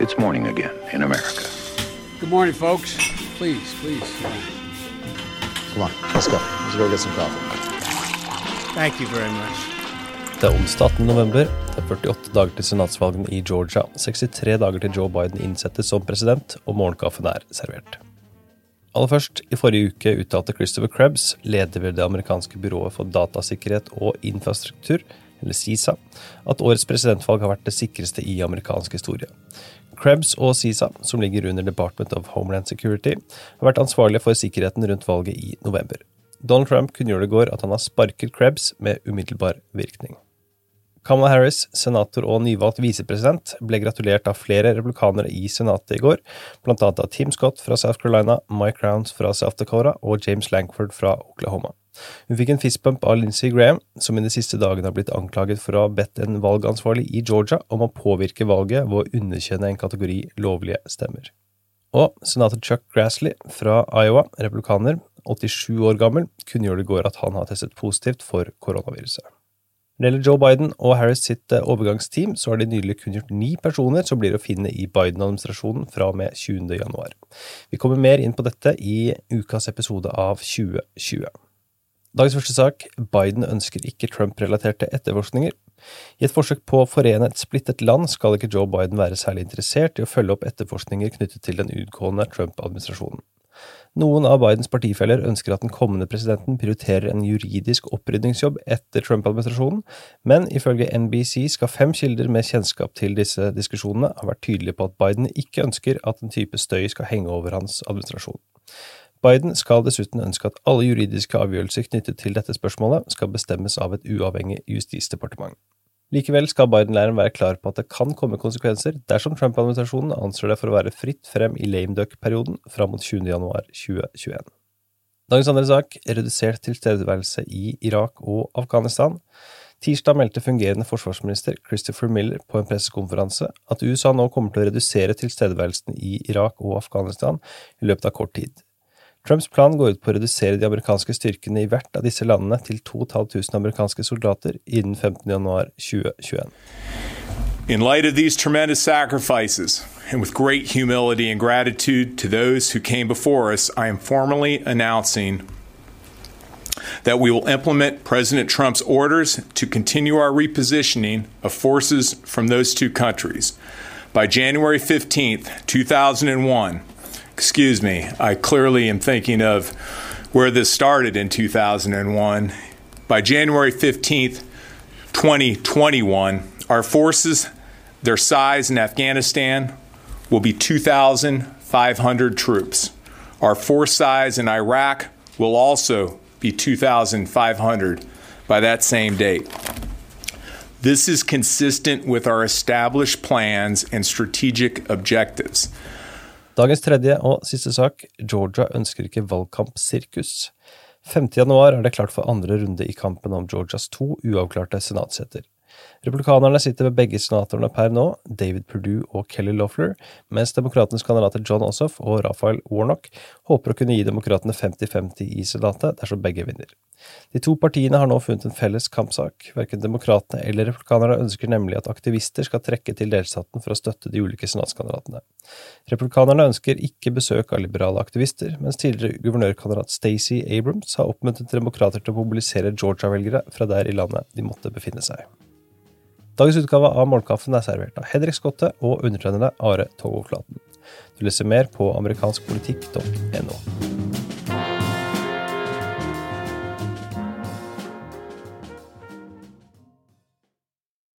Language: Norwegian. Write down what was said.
It's morning again in America. Good morning, folks. Please, please. Come on, let's go. Let's go get some coffee. Thank you very much. Det er onsdag 18. november. Det er 48 dager til senatsvalgene i Georgia. 63 dager til Joe Biden innsettes som president, og morgenkaffen er servert. Aller først, i forrige uke uttalte Christopher Krebs, leder ved det amerikanske byrået for datasikkerhet og infrastruktur, eller CISA, at årets presidentvalg har vært det sikreste i amerikansk historie. Krebs og CISA, som ligger under Department of Homeland Security, har vært ansvarlige for sikkerheten rundt valget i november. Donald Trump kunngjorde i går at han har sparket Krebs med umiddelbar virkning. Kamala Harris, senator og nyvalgt visepresident, ble gratulert av flere republikanere i senatet i går, blant annet av Tim Scott fra South Carolina, Mike Rounds fra South Dakota og James Lankford fra Oklahoma. Hun fikk en fistbump av Lindsey Graham, som i de siste dagene har blitt anklaget for å ha bedt en valgansvarlig i Georgia om å påvirke valget ved å underkjenne en kategori lovlige stemmer. Og senator Chuck Grassley fra Iowa, republikaner, 87 år gammel, kunngjorde i går at han har testet positivt for koronaviruset. Når det gjelder Joe Biden og Harris sitt eh, overgangsteam, så har de nylig kunngjort ni personer som blir å finne i Biden-administrasjonen fra og med 20. januar. Vi kommer mer inn på dette i ukas episode av 2020. Dagens første sak Biden ønsker ikke Trump-relaterte etterforskninger. I et forsøk på å forene et splittet land skal ikke Joe Biden være særlig interessert i å følge opp etterforskninger knyttet til den utgående Trump-administrasjonen. Noen av Bidens partifeller ønsker at den kommende presidenten prioriterer en juridisk opprydningsjobb etter Trump-administrasjonen, men ifølge NBC skal fem kilder med kjennskap til disse diskusjonene ha vært tydelige på at Biden ikke ønsker at en type støy skal henge over hans administrasjon. Biden skal dessuten ønske at alle juridiske avgjørelser knyttet til dette spørsmålet skal bestemmes av et uavhengig justisdepartement. Likevel skal Biden-leiren være klar på at det kan komme konsekvenser dersom Trump-administrasjonen anser det for å være fritt frem i lame duck-perioden fram mot 20. januar 2021. Dagens andre sak redusert tilstedeværelse i Irak og Afghanistan. Tirsdag meldte fungerende forsvarsminister Christopher Miller på en pressekonferanse at USA nå kommer til å redusere tilstedeværelsen i Irak og Afghanistan i løpet av kort tid. Trumps plan går ut på å redusere de amerikanske styrkene i hvert av disse landene til 2500 amerikanske soldater innen 15. januar 2021. In light of these tremendous sacrifices, and with great humility and gratitude to those who came before us, I am formally announcing that we will implement President Trump's orders to continue our repositioning of forces from those two countries. By January 15th, 2001, excuse me, I clearly am thinking of where this started in 2001. By January 15th, 2021, our forces, their size in Afghanistan will be 2,500 troops. Our force size in Iraq will also be 2,500 by that same date. This is consistent with our established plans and strategic objectives. Dagens tredje og siste sak, Georgia ønsker ikke valgkampsirkus. 5. januar er det klart for andre runde i kampen om Georgias to uavklarte senatsseter. Republikanerne sitter ved begge senatorene per nå, David Perdue og Kelly Loeffler, mens demokratenes kandidater John Ossoff og Raphael Warnock håper å kunne gi demokratene 50-50 i senatet dersom begge vinner. De to partiene har nå funnet en felles kampsak. Verken demokratene eller republikanerne ønsker nemlig at aktivister skal trekke til delstaten for å støtte de ulike senatskandidatene. Republikanerne ønsker ikke besøk av liberale aktivister, mens tidligere guvernørkandidat Stacey Abrams har oppmuntret demokrater til å mobilisere Georgia-velgere fra der i landet de måtte befinne seg. Dagens utgave av Morgenkaffen er servert av Henrik Skotte og undertegnede Are Togoflaten. Du leser mer på amerikanskpolitikk.no.